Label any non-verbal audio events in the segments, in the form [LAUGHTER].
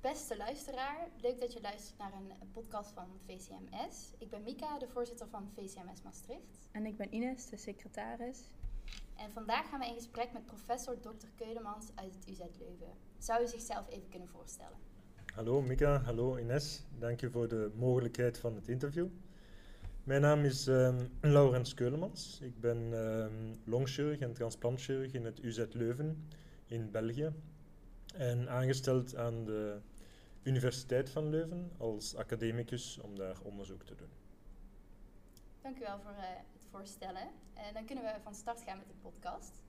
Beste luisteraar, leuk dat je luistert naar een podcast van VCMS. Ik ben Mika, de voorzitter van VCMS Maastricht. En ik ben Ines, de secretaris. En vandaag gaan we in gesprek met professor Dr. Keulemans uit het UZ Leuven. Zou u zichzelf even kunnen voorstellen? Hallo Mika, hallo Ines. Dank je voor de mogelijkheid van het interview. Mijn naam is um, Laurens Keulemans. Ik ben um, longchirurg en transplantchirurg in het UZ Leuven in België. En aangesteld aan de Universiteit van Leuven als academicus om daar onderzoek te doen. Dank u wel voor uh, het voorstellen. En dan kunnen we van start gaan met de podcast.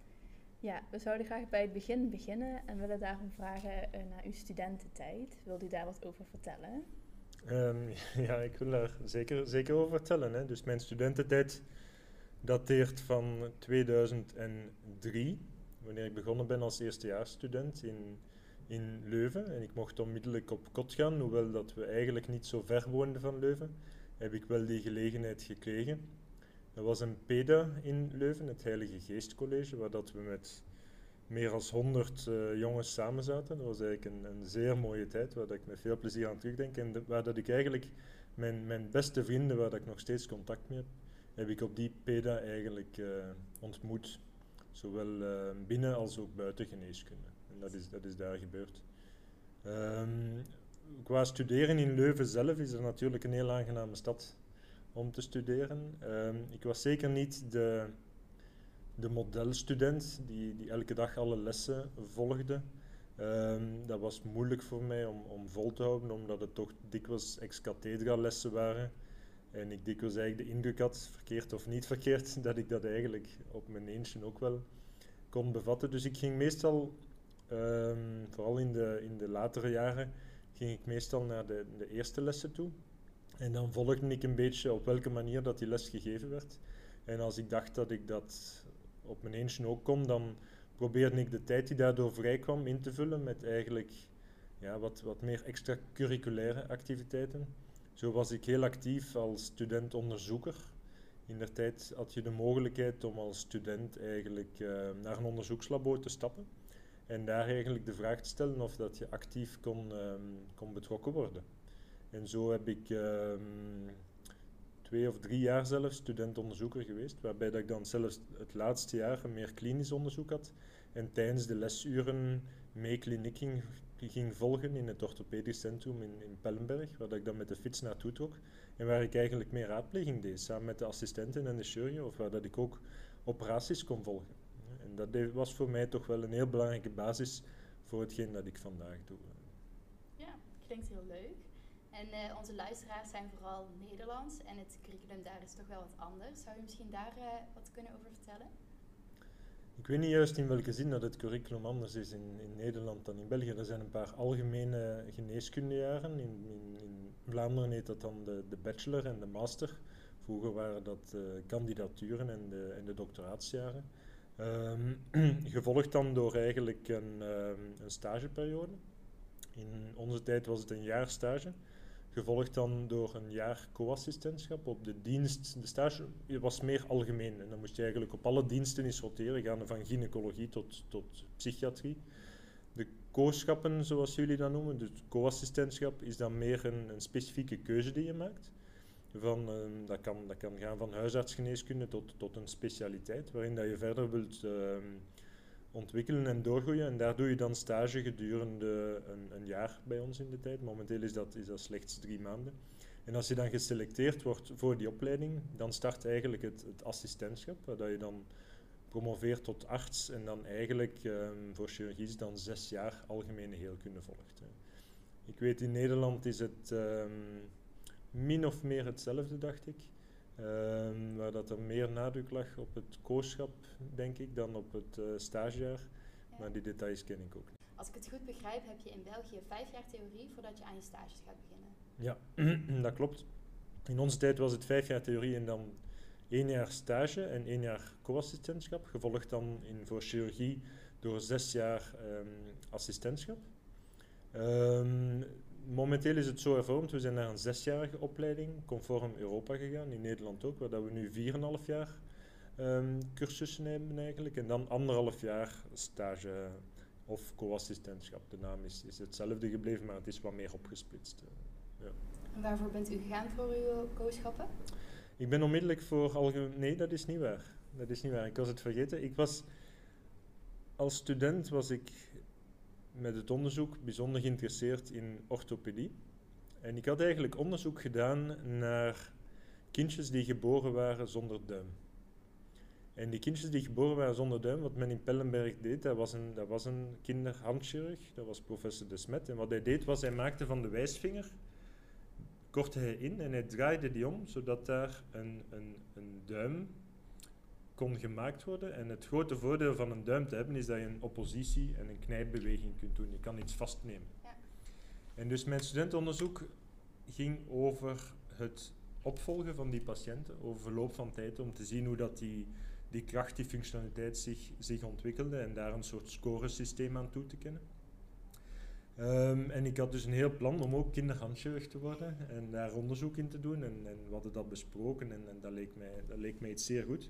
Ja, we zouden graag bij het begin beginnen en willen daarom vragen uh, naar uw studententijd. Wilt u daar wat over vertellen? Um, [LAUGHS] ja, ik wil daar zeker, zeker over vertellen. Hè. Dus mijn studententijd dateert van 2003, wanneer ik begonnen ben als eerstejaarsstudent in, in Leuven. En ik mocht onmiddellijk op kot gaan, hoewel dat we eigenlijk niet zo ver woonden van Leuven, heb ik wel die gelegenheid gekregen. Er was een PEDA in Leuven, het Heilige Geestcollege, waar dat we met meer dan 100 uh, jongens samen zaten. Dat was eigenlijk een, zeer mooie tijd, waar dat ik met veel plezier aan terugdenk. En waar dat ik eigenlijk mijn, mijn beste vrienden, waar dat ik nog steeds contact mee heb, heb ik op die PEDA eigenlijk uh, ontmoet. Zowel uh, binnen als ook buiten geneeskunde. Dat is, dat is daar gebeurd. Um, qua studeren in Leuven zelf is er natuurlijk een heel aangename stad om te studeren. Um, ik was zeker niet de, de modelstudent die, die elke dag alle lessen volgde. Um, dat was moeilijk voor mij om, om vol te houden, omdat het toch dikwijls ex-cathedra lessen waren. En ik dikwijls eigenlijk de indruk had, verkeerd of niet verkeerd, [LAUGHS] dat ik dat eigenlijk op mijn eentje ook wel kon bevatten. Dus ik ging meestal, um, vooral in de, in de latere jaren, ging ik meestal naar de, de eerste lessen toe. En dan volgde ik een beetje op welke manier dat die les gegeven werd. En als ik dacht dat ik dat op mijn eentje ook kon, dan probeerde ik de tijd die daardoor vrij kwam in te vullen met eigenlijk ja, wat, wat meer extracurriculaire activiteiten. Zo was ik heel actief als student-onderzoeker. In der tijd had je de mogelijkheid om als student eigenlijk uh, naar een onderzoekslabo te stappen en daar eigenlijk de vraag te stellen of dat je actief kon, um, kon betrokken worden. En zo heb ik um, twee of drie jaar zelfs student-onderzoeker geweest, waarbij dat ik dan zelfs het laatste jaar een meer klinisch onderzoek had en tijdens de lesuren mee kliniek ging, ging volgen in het orthopedisch centrum in, in Pellenberg, waar dat ik dan met de fiets naartoe trok en waar ik eigenlijk meer raadpleging deed, samen met de assistenten en de chirurgen, of waar dat ik ook operaties kon volgen. En dat was voor mij toch wel een heel belangrijke basis voor hetgeen dat ik vandaag doe. Ja, klinkt heel leuk. En uh, onze luisteraars zijn vooral Nederlands en het curriculum daar is toch wel wat anders. Zou je misschien daar uh, wat kunnen over vertellen? Ik weet niet juist in welke zin dat het curriculum anders is in, in Nederland dan in België. Er zijn een paar algemene geneeskundejaren. In, in, in Vlaanderen heet dat dan de, de bachelor en de master. Vroeger waren dat uh, kandidaturen en de, en de doctoraatsjaren. Um, [CLEARS THROAT] gevolgd dan door eigenlijk een, um, een stageperiode. In onze tijd was het een jaar stage gevolgd dan door een jaar co-assistentschap op de dienst. De stage was meer algemeen en dan moest je eigenlijk op alle diensten eens roteren, gaan van gynaecologie tot, tot psychiatrie. De co-schappen, zoals jullie dat noemen, dus co-assistentschap, is dan meer een, een, specifieke keuze die je maakt. Van, uh, dat, kan, dat kan gaan van huisartsgeneeskunde tot, tot een specialiteit, waarin dat je verder wilt uh, ontwikkelen en doorgroeien. En daar doe je dan stage gedurende een, een, jaar bij ons in de tijd. Momenteel is dat, is dat slechts drie maanden. En als je dan geselecteerd wordt voor die opleiding, dan start eigenlijk het, het assistentschap, waar je dan promoveert tot arts en dan eigenlijk um, voor chirurgie dan zes jaar algemene heelkunde volgt. Hè. Ik weet in Nederland is het min of meer hetzelfde, dacht ik. Um, waar dat er meer nadruk lag op het kooschap, denk ik, dan op het uh, stagejaar. Ja. Maar die details ken ik ook niet. Als ik het goed begrijp, heb je in België vijf jaar theorie voordat je aan je stages gaat beginnen. Ja, [CLEARS THROAT] dat klopt. In onze tijd was het vijf jaar theorie en dan één jaar stage en één jaar co-assistentschap. Gevolgd dan in, voor chirurgie door zes jaar um, assistentschap. Um, momenteel is het zo hervormd. We zijn naar een zesjarige opleiding, conform Europa gegaan, in Nederland ook, waar dat we nu 4,5 jaar um, cursussen hebben eigenlijk. En dan anderhalf jaar stage of co-assistentschap. De naam is, is hetzelfde gebleven, maar het is wat meer opgesplitst. eh, ja. En waarvoor bent u gegaan voor uw kooschappen? Ik ben onmiddellijk voor algemeen... Nee, dat is niet waar. Dat is niet waar. Ik was het vergeten. Ik was... Als student was ik met het onderzoek bijzonder geïnteresseerd in orthopedie. En ik had eigenlijk onderzoek gedaan naar kindjes die geboren waren zonder duim. En die kindjes die geboren waren zonder duim, wat men in Pellenberg deed, dat was een, dat was een kinderhandchirurg, dat was professor De Smet. En wat hij deed was, hij maakte van de wijsvinger, kortte hij in en hij draaide die om, zodat daar een, een, een duim kon gemaakt worden. En het grote voordeel van een duim te hebben is dat je een oppositie en een knijpbeweging kunt doen. Je kan iets vastnemen. Ja. En dus mijn studentenonderzoek ging over het opvolgen van die patiënten over verloop van tijd om te zien hoe dat die, die kracht, die functionaliteit zich, zich ontwikkelde en daar een soort scoresysteem aan toe te kennen. Ehm, en ik had dus een heel plan om ook kinderhandchirurg te worden en daar onderzoek in te doen. En, en we hadden dat besproken en, en dat, leek mij, dat leek mij iets zeer goed.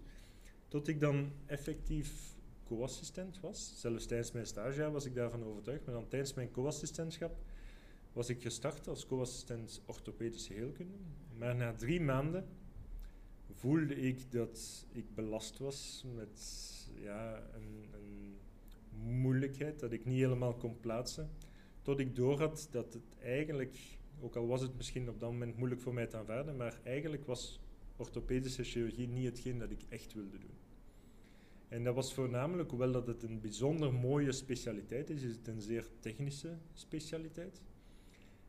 Tot ik dan effectief co-assistent was. Zelfs tijdens mijn stagejaar was ik daarvan overtuigd. Maar dan tijdens mijn co-assistentschap was ik gestart als co-assistent orthopedische heelkunde. Maar na drie maanden voelde ik dat ik belast was met ja, een, een moeilijkheid dat ik niet helemaal kon plaatsen. Tot ik doorhad dat het eigenlijk, ook al was het misschien op dat moment moeilijk voor mij te aanvaarden, maar eigenlijk was orthopedische chirurgie niet hetgeen dat ik echt wilde doen. En dat was voornamelijk, hoewel dat het een bijzonder mooie specialiteit is, is het een zeer technische specialiteit.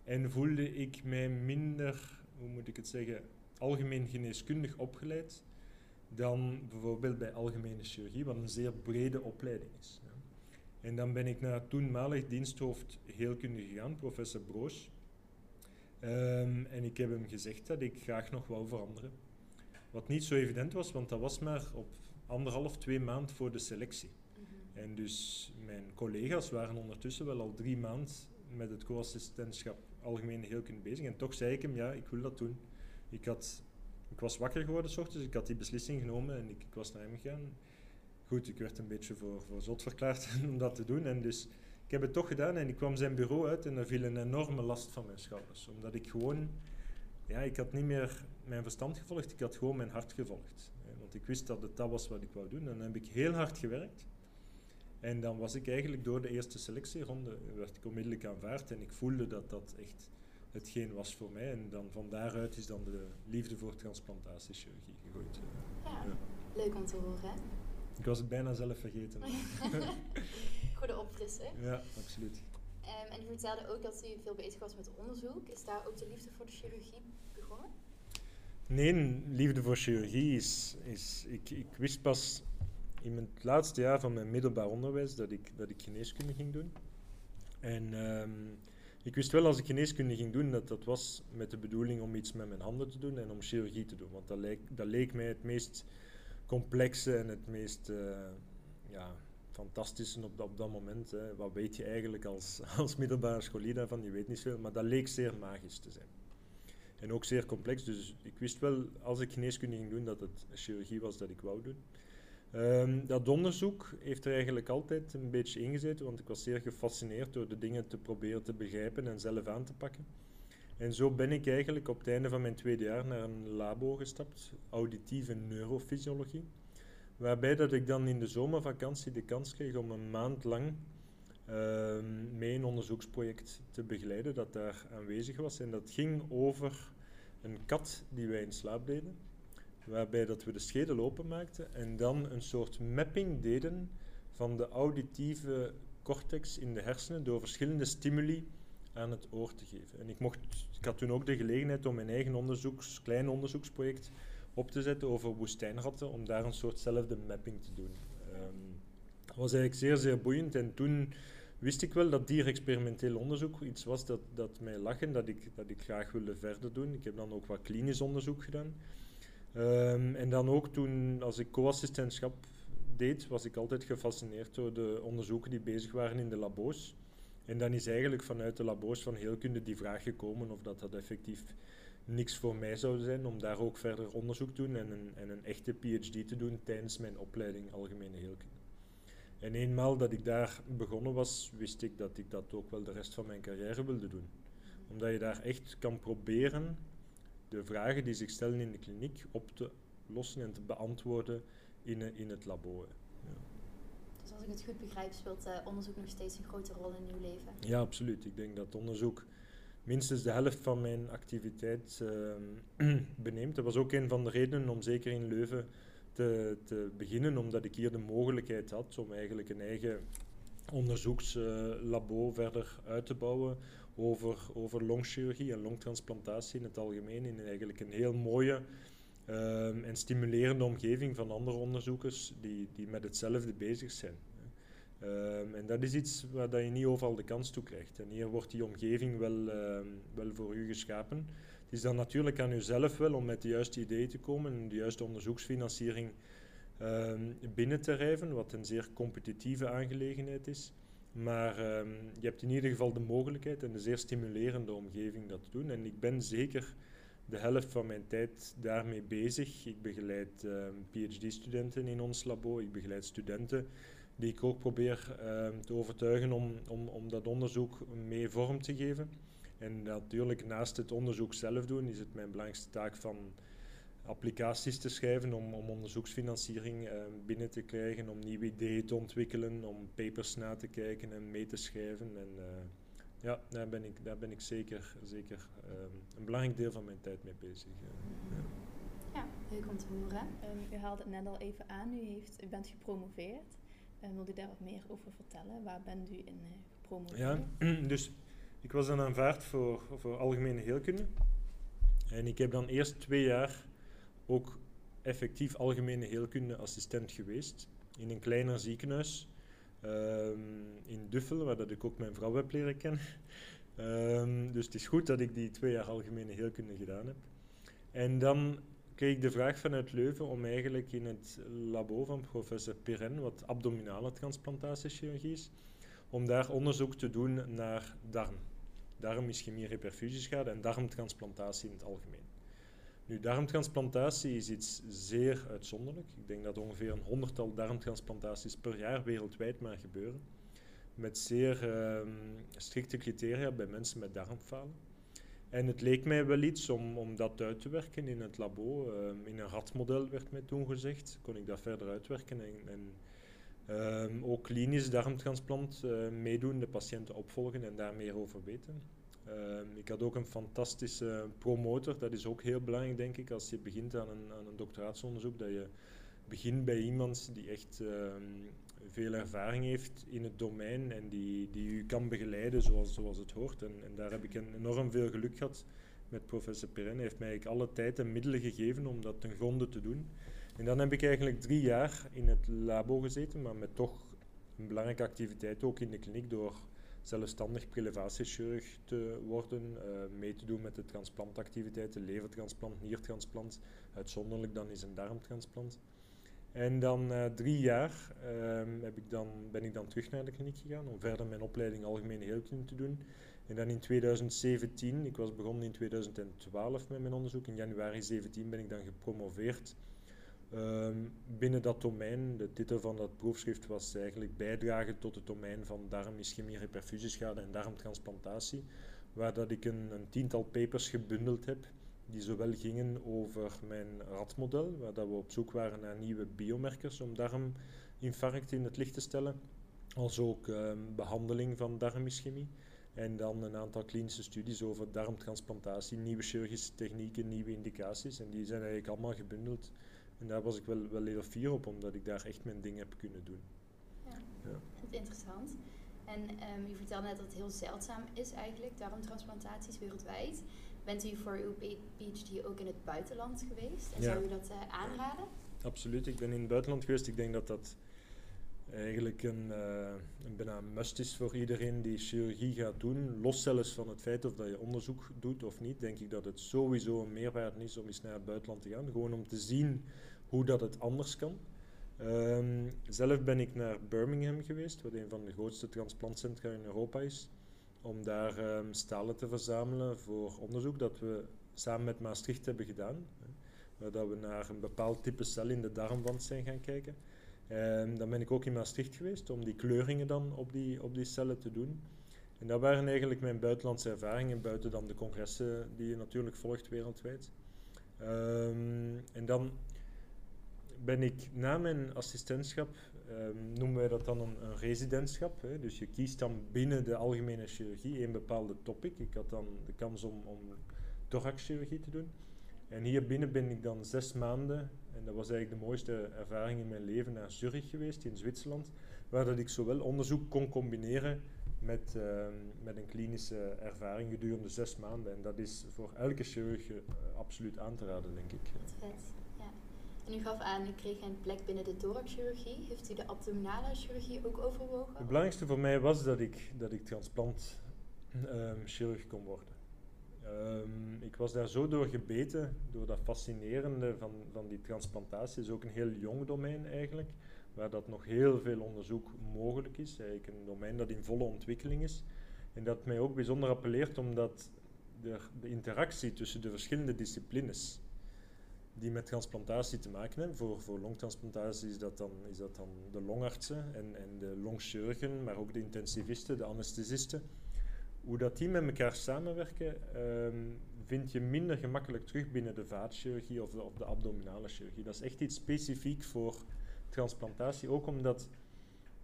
En voelde ik mij minder, hoe moet ik het zeggen, algemeen geneeskundig opgeleid dan bijvoorbeeld bij algemene chirurgie, wat een zeer brede opleiding is. En dan ben ik naar toenmalig diensthoofd heelkunde gegaan, professor Broos. Ehm, en ik heb hem gezegd dat ik graag nog wou veranderen. Wat niet zo evident was, want dat was maar op anderhalf, twee maanden voor de selectie. En dus mijn collega's waren ondertussen wel al drie maanden met het co-assistentschap algemene heelkunde bezig. En toch zei ik hem, ja, ik wil dat doen. Ik, had, ik was wakker geworden s ochtends, ik had die beslissing genomen en ik, ik was naar hem gegaan. Goed, ik werd een beetje voor, voor zot verklaard [LAUGHS] om dat te doen. En dus ik heb het toch gedaan en ik kwam zijn bureau uit en er viel een enorme last van mijn schouders. Omdat ik gewoon, ja, ik had niet meer mijn verstand gevolgd, ik had gewoon mijn hart gevolgd. Want ik wist dat het dat was wat ik wou doen. En dan heb ik heel hard gewerkt. En dan was ik eigenlijk door de eerste selectieronde, werd ik onmiddellijk aanvaard en ik voelde dat dat echt hetgeen was voor mij. En dan van daaruit is dan de liefde voor transplantatiechirurgie gegooid. Ja, Ja. leuk om te horen. Ik was het bijna zelf vergeten. [LAUGHS] Goede opfrissing. ja, absoluut. Ehm, en u vertelde ook dat u veel bezig was met onderzoek. Is daar ook de liefde voor de chirurgie begonnen? Nee, liefde voor chirurgie is... is ik, ik wist pas in mijn laatste jaar van mijn middelbaar onderwijs dat ik, dat ik geneeskunde ging doen. En ehm, ik wist wel als ik geneeskunde ging doen dat dat was met de bedoeling om iets met mijn handen te doen en om chirurgie te doen. Want dat leek, dat leek mij het meest complexe en het meest eh, ja, fantastische op op dat moment. Hè. Wat weet je eigenlijk als, [LAUGHS] als middelbare scholier daarvan? Je weet niet veel, maar dat leek zeer magisch te zijn. En ook zeer complex, dus ik wist wel als ik geneeskunde ging doen dat het chirurgie was dat ik wou doen. Ehm, dat onderzoek heeft er eigenlijk altijd een beetje ingezeten, want ik was zeer gefascineerd door de dingen te proberen te begrijpen en zelf aan te pakken. En zo ben ik eigenlijk op het einde van mijn tweede jaar naar een labo gestapt, auditieve neurofysiologie, waarbij dat ik dan in de zomervakantie de kans kreeg om een maand lang ehm, mee een onderzoeksproject te begeleiden dat daar aanwezig was. En dat ging over een kat die wij in slaap deden waarbij dat we de schedel openmaakten en dan een soort mapping deden van de auditieve cortex in de hersenen door verschillende stimuli aan het oor te geven. En ik, mocht, ik had toen ook de gelegenheid om mijn eigen onderzoeks, klein onderzoeksproject op te zetten over woestijnratten, om daar een soortzelfde mapping te doen. Ehm, dat was eigenlijk zeer, zeer boeiend en toen wist ik wel dat dierexperimenteel onderzoek iets was dat, dat mij lag en dat ik, dat ik graag wilde verder doen. Ik heb dan ook wat klinisch onderzoek gedaan. Ehm, en dan ook toen, als ik co-assistentschap deed, was ik altijd gefascineerd door de onderzoeken die bezig waren in de labo's. En dan is eigenlijk vanuit de labo's van heelkunde die vraag gekomen of dat, dat effectief niks voor mij zou zijn om daar ook verder onderzoek te doen en een, en een echte PhD te doen tijdens mijn opleiding Algemene Heelkunde. En eenmaal dat ik daar begonnen was, wist ik dat ik dat ook wel de rest van mijn carrière wilde doen. Omdat je daar echt kan proberen de vragen die zich stellen in de kliniek op te lossen en te beantwoorden in, in het labo. Ja. Dus als ik het goed begrijp, speelt uh, onderzoek nog steeds een grote rol in uw leven? Ja, absoluut. Ik denk dat onderzoek minstens de helft van mijn activiteit uh, [CLEARS THROAT] beneemt. Dat was ook een van de redenen om zeker in Leuven te, te beginnen, omdat ik hier de mogelijkheid had om eigenlijk een eigen onderzoekslabo verder uit te bouwen over, over longchirurgie en longtransplantatie in het algemeen. In eigenlijk een heel mooie um, en stimulerende omgeving van andere onderzoekers die, die met hetzelfde bezig zijn. Um, en dat is iets waar dat je niet overal de kans toe krijgt. En hier wordt die omgeving wel, um, wel voor u geschapen. Is dan natuurlijk aan uzelf wel om met de juiste ideeën te komen en de juiste onderzoeksfinanciering um, binnen te rijven, wat een zeer competitieve aangelegenheid is. Maar je hebt in ieder geval de mogelijkheid en een zeer stimulerende omgeving dat te doen. En ik ben zeker de helft van mijn tijd daarmee bezig. Ik begeleid PhD-studenten in ons labo, ik begeleid studenten die ik ook probeer ehm, te overtuigen om, om, om dat onderzoek mee vorm te geven. En natuurlijk, naast het onderzoek zelf doen, is het mijn belangrijkste taak van applicaties te schrijven om, om onderzoeksfinanciering uh, binnen te krijgen, om nieuwe ideeën te ontwikkelen, om papers na te kijken en mee te schrijven. En uh, ja, daar ben ik, daar ben ik zeker, zeker um, een belangrijk deel van mijn tijd mee bezig. Uh, ja. ja, leuk om te horen. Um, u haalde het net al even aan, u, heeft, u bent gepromoveerd. En wil u daar wat meer over vertellen? Waar bent u in uh, gepromoveerd? Ja, [CLEARS THROAT] dus ik was dan aanvaard voor, voor algemene heelkunde. En ik heb dan eerst twee jaar ook effectief algemene heelkunde assistent geweest. In een kleiner ziekenhuis um, in Duffel, waar dat ik ook mijn vrouw heb leren kennen. Um, dus het is goed dat ik die twee jaar algemene heelkunde gedaan heb. En dan kreeg ik de vraag vanuit Leuven om eigenlijk in het labo van professor Piren, wat abdominale transplantatiechirurgie is, om daar onderzoek te doen naar darm. Darmischemie, reperfusieschade en darmtransplantatie in het algemeen. Nu, darmtransplantatie is iets zeer uitzonderlijk. Ik denk dat ongeveer een honderdtal darmtransplantaties per jaar wereldwijd maar gebeuren. Met zeer um, strikte criteria bij mensen met darmfalen. En het leek mij wel iets om, om dat uit te werken in het labo. Um, in een ratmodel werd mij toen gezegd. Kon ik dat verder uitwerken en, en um, ook klinisch darmtransplant uh, meedoen, de patiënten opvolgen en daar meer over weten. Um, ik had ook een fantastische promotor. Dat is ook heel belangrijk, denk ik, als je begint aan een, aan een doctoraatsonderzoek. Dat je begint bij iemand die echt veel ervaring heeft in het domein en die, die u kan begeleiden zoals, zoals het hoort. En, en daar heb ik enorm veel geluk gehad met professor Perrin. Hij heeft mij alle tijd en middelen gegeven om dat ten gronde te doen. En dan heb ik eigenlijk drie jaar in het labo gezeten, maar met toch een belangrijke activiteit ook in de kliniek door zelfstandig prelevatiechirurg te worden, uh, mee te doen met de transplantactiviteiten, levertransplant, niertransplant, uitzonderlijk dan is een darmtransplant. En dan uh, drie jaar um, heb ik dan, ben ik dan terug naar de kliniek gegaan om verder mijn opleiding algemene heelkunde te doen. En dan in 2017, ik was begonnen in 2012 met mijn onderzoek, in januari 2017 ben ik dan gepromoveerd um, binnen dat domein. De titel van dat proefschrift was eigenlijk bijdragen tot het domein van darmischemie, reperfusieschade en darmtransplantatie, waar dat ik een, een tiental papers gebundeld heb die zowel gingen over mijn ratmodel, waar dat we op zoek waren naar nieuwe biomarkers om darminfarct in het licht te stellen, als ook um, behandeling van darmischemie. En dan een aantal klinische studies over darmtransplantatie, nieuwe chirurgische technieken, nieuwe indicaties. En die zijn eigenlijk allemaal gebundeld. En daar was ik wel, wel heel fier op, omdat ik daar echt mijn ding heb kunnen doen. Ja, ja. interessant. En um, u vertelde net dat het heel zeldzaam is eigenlijk, darmtransplantaties wereldwijd. Bent u voor uw PhD ook in het buitenland geweest? En ja. zou u dat uh, aanraden? Absoluut, ik ben in het buitenland geweest. Ik denk dat dat eigenlijk een, uh, een bijna must is voor iedereen die chirurgie gaat doen. Los zelfs van het feit of dat je onderzoek doet of niet, denk ik dat het sowieso een meerwaarde is om eens naar het buitenland te gaan. Gewoon om te zien hoe dat het anders kan. Um, zelf ben ik naar Birmingham geweest, wat een van de grootste transplantcentra in Europa is om daar um, stalen te verzamelen voor onderzoek dat we samen met Maastricht hebben gedaan. Waar dat we naar een bepaald type cel in de darmwand zijn gaan kijken. Ehm, dan ben ik ook in Maastricht geweest om die kleuringen dan op die, op die cellen te doen. En dat waren eigenlijk mijn buitenlandse ervaringen, buiten dan de congressen die je natuurlijk volgt wereldwijd. Ehm, en dan ben ik na mijn assistentschap, um, noemen wij dat dan een, residentschap. Hè? Dus je kiest dan binnen de algemene chirurgie een bepaalde topic. Ik had dan de kans om, om thoraxchirurgie te doen. En hier binnen ben ik dan zes maanden, en dat was eigenlijk de mooiste ervaring in mijn leven, naar Zurich geweest in Zwitserland, waar dat ik zowel onderzoek kon combineren met, ehm, met een klinische ervaring gedurende zes maanden. En dat is voor elke chirurg uh, absoluut aan te raden, denk ik. ja. En u gaf aan, u kreeg een plek binnen de thoraxchirurgie. Heeft u de abdominale chirurgie ook overwogen? Het belangrijkste voor mij was dat ik, dat ik transplantchirurg kon worden. Um, ik was daar zo door gebeten, door dat fascinerende van, van die transplantatie. Het is ook een heel jong domein eigenlijk, waar dat nog heel veel onderzoek mogelijk is. Een domein dat in volle ontwikkeling is. En dat mij ook bijzonder appelleert omdat de, de interactie tussen de verschillende disciplines die met transplantatie te maken hebben. Voor, voor longtransplantatie is dat dan, is dat dan de longartsen en, en de longchirurgen, maar ook de intensivisten, de anesthesisten hoe dat die met elkaar samenwerken, um, vind je minder gemakkelijk terug binnen de vaatchirurgie of de, of de abdominale chirurgie. Dat is echt iets specifiek voor transplantatie, ook omdat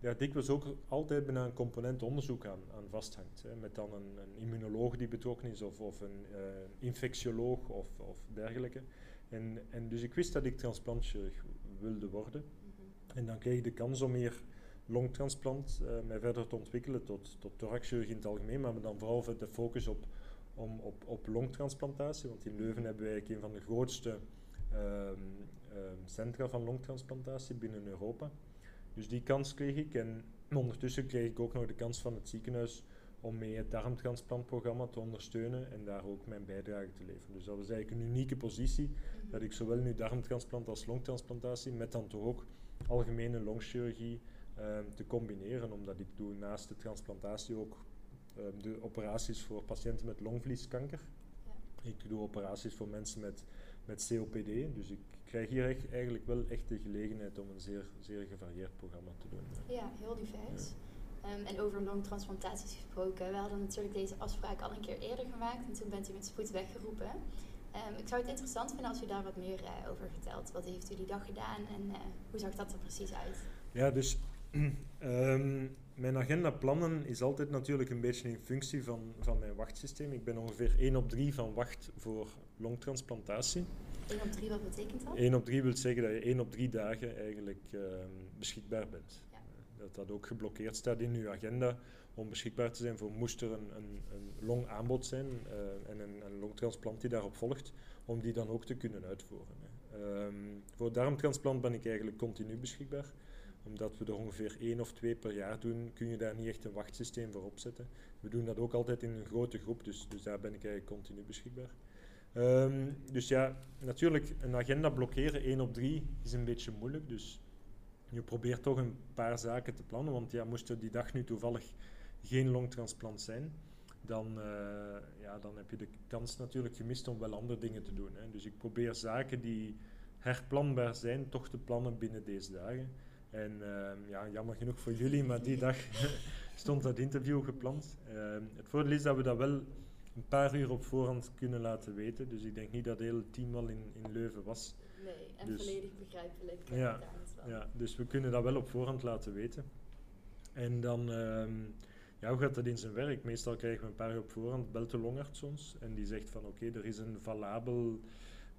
ja, dikwijls ook altijd bijna een component onderzoek aan, aan vasthangt. Hè, met dan een, een, immunoloog die betrokken is of, of een uh, infectioloog of, of dergelijke. En, en dus ik wist dat ik transplantchirurg wilde worden. Mhm. En dan kreeg ik de kans om hier longtransplant uh, mij verder te ontwikkelen tot, tot thoraxchirurgie in het algemeen, maar dan vooral de focus op, om, op, op longtransplantatie, want in Leuven hebben wij een van de grootste um, um, centra van longtransplantatie binnen Europa. Dus die kans kreeg ik en ondertussen kreeg ik ook nog de kans van het ziekenhuis om mee het darmtransplantprogramma te ondersteunen en daar ook mijn bijdrage te leveren. Dus dat was eigenlijk een unieke positie, mhm. dat ik zowel nu darmtransplant als longtransplantatie, met dan toch ook algemene longchirurgie, Ehm, te combineren, omdat ik doe naast de transplantatie ook um, de operaties voor patiënten met longvlieskanker. Ja. Ik doe operaties voor mensen met, met COPD, dus ik krijg hier echt, eigenlijk wel echt de gelegenheid om een zeer, zeer gevarieerd programma te doen. Ja, heel divers. Um, en over longtransplantaties gesproken, we hadden natuurlijk deze afspraak al een keer eerder gemaakt en toen bent u met spoed weggeroepen. Um, ik zou het interessant vinden als u daar wat meer uh, over vertelt. Wat heeft u die dag gedaan en uh, hoe zag dat er precies uit? Ja, dus Um, [CLEARS THROAT] mijn agenda plannen is altijd natuurlijk een beetje in functie van, van mijn wachtsysteem. Ik ben ongeveer 1 op 3 van wacht voor longtransplantatie. 1 op 3, wat betekent dat? 1 op 3 wil zeggen dat je 1 op 3 dagen eigenlijk beschikbaar bent. Dat dat ook geblokkeerd staat in uw agenda om beschikbaar te zijn voor moest er een, een, een long aanbod zijn uh, en een, een longtransplant die daarop volgt, om die dan ook te kunnen uitvoeren. Um, voor darmtransplant ben ik eigenlijk continu beschikbaar omdat we er ongeveer één of twee per jaar doen, kun je daar niet echt een wachtsysteem voor opzetten. We doen dat ook altijd in een grote groep, dus, dus daar ben ik eigenlijk continu beschikbaar. Um, dus ja, natuurlijk, een agenda blokkeren, één op drie, is een beetje moeilijk. Dus je probeert toch een paar zaken te plannen, want ja, moest er die dag nu toevallig geen longtransplant zijn, dan, uh, ja, dan heb je de kans natuurlijk gemist om wel andere dingen te doen. Hè. Dus ik probeer zaken die herplanbaar zijn, toch te plannen binnen deze dagen. En uh, ja, jammer genoeg voor jullie, maar die dag [LAUGHS] stond dat interview gepland. Uh, het voordeel is dat we dat wel een paar uur op voorhand kunnen laten weten. Dus ik denk niet dat het hele team al in, in Leuven was. Nee, en dus, volledig begrijpelijk. Ja, ja, dus we kunnen dat wel op voorhand laten weten. En dan, uh, ja, hoe gaat dat in zijn werk? Meestal krijgen we een paar op voorhand, belt de longarts ons en die zegt van oké, er is een valabel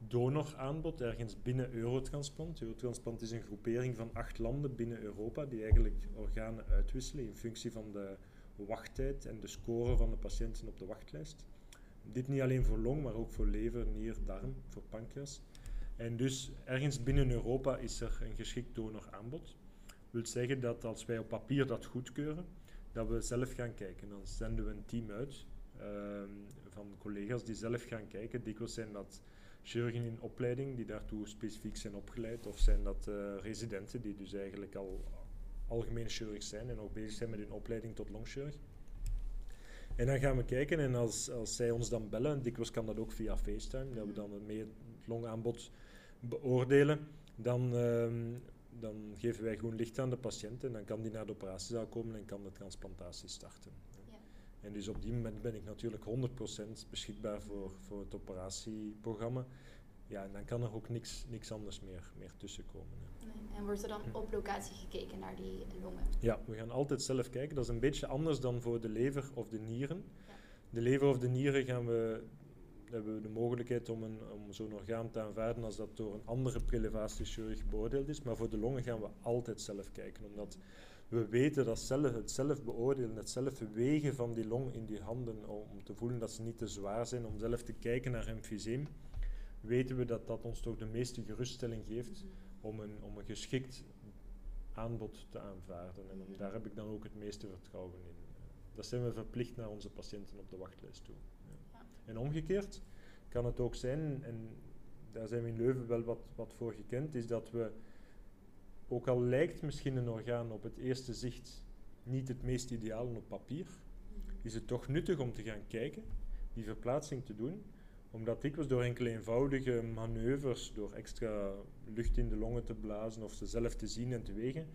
donoraanbod ergens binnen Eurotransplant. Eurotransplant is een groepering van acht landen binnen Europa die eigenlijk organen uitwisselen in functie van de wachttijd en de score van de patiënten op de wachtlijst. Dit niet alleen voor long, maar ook voor lever, nier, darm, voor pancreas. En dus ergens binnen Europa is er een geschikt donoraanbod. Dat wil zeggen dat als wij op papier dat goedkeuren, dat we zelf gaan kijken. Dan zenden we een team uit uh, van collega's die zelf gaan kijken. Dikwijls zijn dat chirurgen in opleiding die daartoe specifiek zijn opgeleid, of zijn dat uh, residenten die dus eigenlijk al algemene chirurg zijn en ook bezig zijn met hun opleiding tot longchirurg. En dan gaan we kijken en als, als zij ons dan bellen, dikwijls kan dat ook via FaceTime, dat we dan mee het longaanbod beoordelen, dan um, dan geven wij gewoon licht aan de patiënt en dan kan die naar de operatiezaal komen en kan de transplantatie starten. Ja. En dus op die moment ben ik natuurlijk 100% beschikbaar voor, voor het operatieprogramma. Ja, en dan kan er ook niks, niks anders meer, meer tussenkomen. Nee. En wordt er dan op locatie gekeken naar die longen? Ja, we gaan altijd zelf kijken. Dat is een beetje anders dan voor de lever of de nieren. Ja. De lever of de nieren gaan we, hebben we de mogelijkheid om, een, om zo'n orgaan te aanvaarden als dat door een andere prelevatiechirurg beoordeeld is. Maar voor de longen gaan we altijd zelf kijken, omdat we weten dat het zelf beoordelen, het zelf wegen van die long in die handen om, te voelen dat ze niet te zwaar zijn, om zelf te kijken naar emfyseem, weten we dat dat ons toch de meeste geruststelling geeft om een, om een geschikt aanbod te aanvaarden. En daar heb ik dan ook het meeste vertrouwen in. Dat zijn we verplicht naar onze patiënten op de wachtlijst toe. En omgekeerd kan het ook zijn, en daar zijn we in Leuven wel wat, wat voor gekend, is dat we, ook al lijkt misschien een orgaan op het eerste zicht niet het meest ideaal op papier, is het toch nuttig om te gaan kijken, die verplaatsing te doen, omdat dikwijls door enkele eenvoudige manoeuvres, door extra lucht in de longen te blazen of ze zelf te zien en te wegen,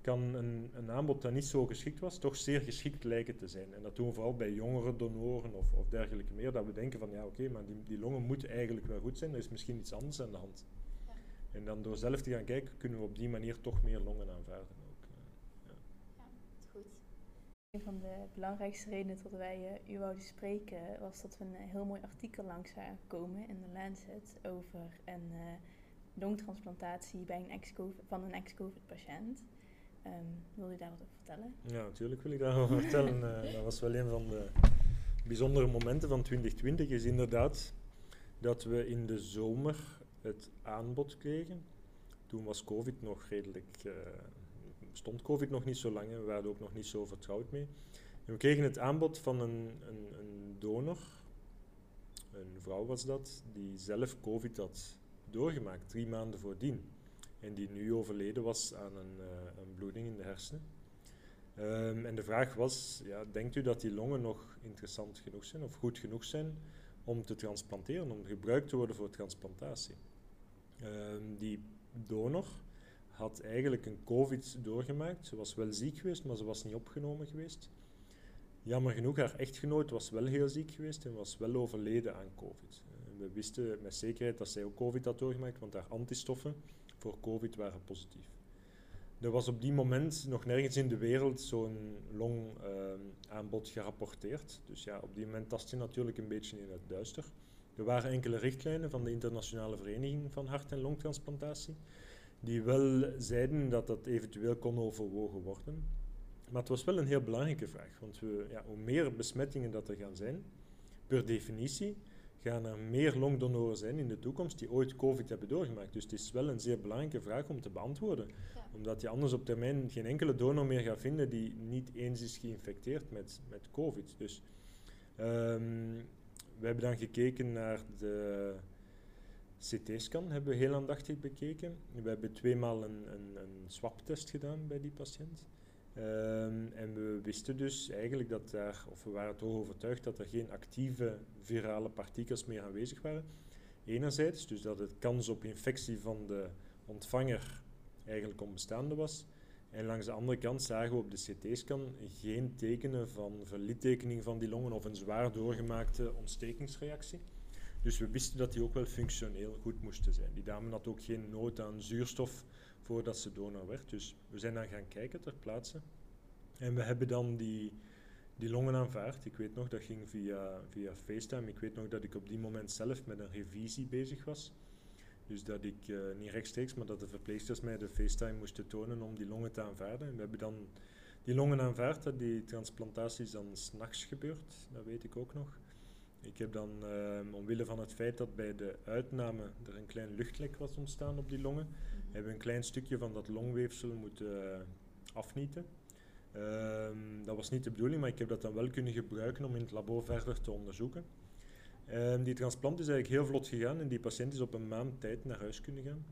kan een, een aanbod dat niet zo geschikt was, toch zeer geschikt lijken te zijn. En dat doen we vooral bij jongere donoren of, of dergelijke meer, dat we denken van ja oké, maar die, die longen moeten eigenlijk wel goed zijn, er is misschien iets anders aan de hand. Ja. En dan door zelf te gaan kijken, kunnen we op die manier toch meer longen aanvaarden ook. eh. Ja, goed. Een van de belangrijkste redenen tot wij eh, u wouden spreken was dat we een eh, heel mooi artikel langs zagen komen in de Lancet over een longtransplantatie bij een ex-COVID, van een ex-COVID Ehm, wil u daar wat over vertellen? Ja, natuurlijk wil ik daarover vertellen. [LAUGHS] Eh, dat was wel een van de bijzondere momenten van 2020. Is inderdaad dat we in de zomer het aanbod kregen. Toen was COVID nog redelijk. eh, stond COVID nog niet zo lang en we waren er ook nog niet zo vertrouwd mee. En we kregen het aanbod van een, een, een donor, een vrouw was dat, die zelf COVID had doorgemaakt, drie maanden voordien. En die nu overleden was aan een, eh, een bloeding in de hersenen. Ehm, en de vraag was, ja, denkt u dat die longen nog interessant genoeg zijn of goed genoeg zijn om te transplanteren, om gebruikt te worden voor transplantatie? Ehm, die donor had eigenlijk een COVID doorgemaakt. Ze was wel ziek geweest, maar ze was niet opgenomen geweest. Jammer genoeg, haar echtgenoot was wel heel ziek geweest en was wel overleden aan COVID. Eh, we wisten met zekerheid dat zij ook COVID had doorgemaakt, want haar antistoffen voor COVID waren positief. Er was op die moment nog nergens in de wereld zo'n longaanbod gerapporteerd. Dus ja, op die moment tast je natuurlijk een beetje in het duister. Er waren enkele richtlijnen van de Internationale Vereniging van Hart- en Longtransplantatie, die wel zeiden dat dat eventueel kon overwogen worden. Maar het was wel een heel belangrijke vraag, want we, ja, hoe meer besmettingen dat er gaan zijn, per definitie gaan er meer longdonoren zijn in de toekomst die ooit COVID hebben doorgemaakt. Dus het is wel een zeer belangrijke vraag om te beantwoorden. Ja. Omdat je anders op termijn geen enkele donor meer gaat vinden die niet eens is geïnfecteerd met, met COVID. Dus ehm, we hebben dan gekeken naar de CT-scan, hebben we heel aandachtig bekeken. We hebben tweemaal een, een, een swab-test gedaan bij die patiënt. Ehm, en we wisten dus eigenlijk dat daar, of we waren toch overtuigd dat er geen actieve virale partikels meer aanwezig waren. Enerzijds, dus dat het kans op infectie van de ontvanger eigenlijk onbestaande was. En langs de andere kant zagen we op de CT-scan geen tekenen van verlittekening van die longen of een zwaar doorgemaakte ontstekingsreactie. Dus we wisten dat die ook wel functioneel goed moesten zijn. Die dame had ook geen nood aan zuurstof voordat ze donor werd. Dus we zijn dan gaan kijken ter plaatse. En we hebben dan die, die longen aanvaard. Ik weet nog, dat ging via, via FaceTime. Ik weet nog dat ik op die moment zelf met een revisie bezig was. Dus dat ik, eh, niet rechtstreeks, maar dat de verpleegsters mij de FaceTime moesten tonen om die longen te aanvaarden. En we hebben dan die longen aanvaard. Dat die transplantatie is dan s'nachts gebeurd, dat weet ik ook nog. Ik heb dan, eh, omwille van het feit dat bij de uitname er een klein luchtlek was ontstaan op die longen, hebben een klein stukje van dat longweefsel moeten eh, afnieten. Ehm, dat was niet de bedoeling, maar ik heb dat dan wel kunnen gebruiken om in het labo verder te onderzoeken. Ehm, die transplant is eigenlijk heel vlot gegaan en die patiënt is op een maand tijd naar huis kunnen gaan.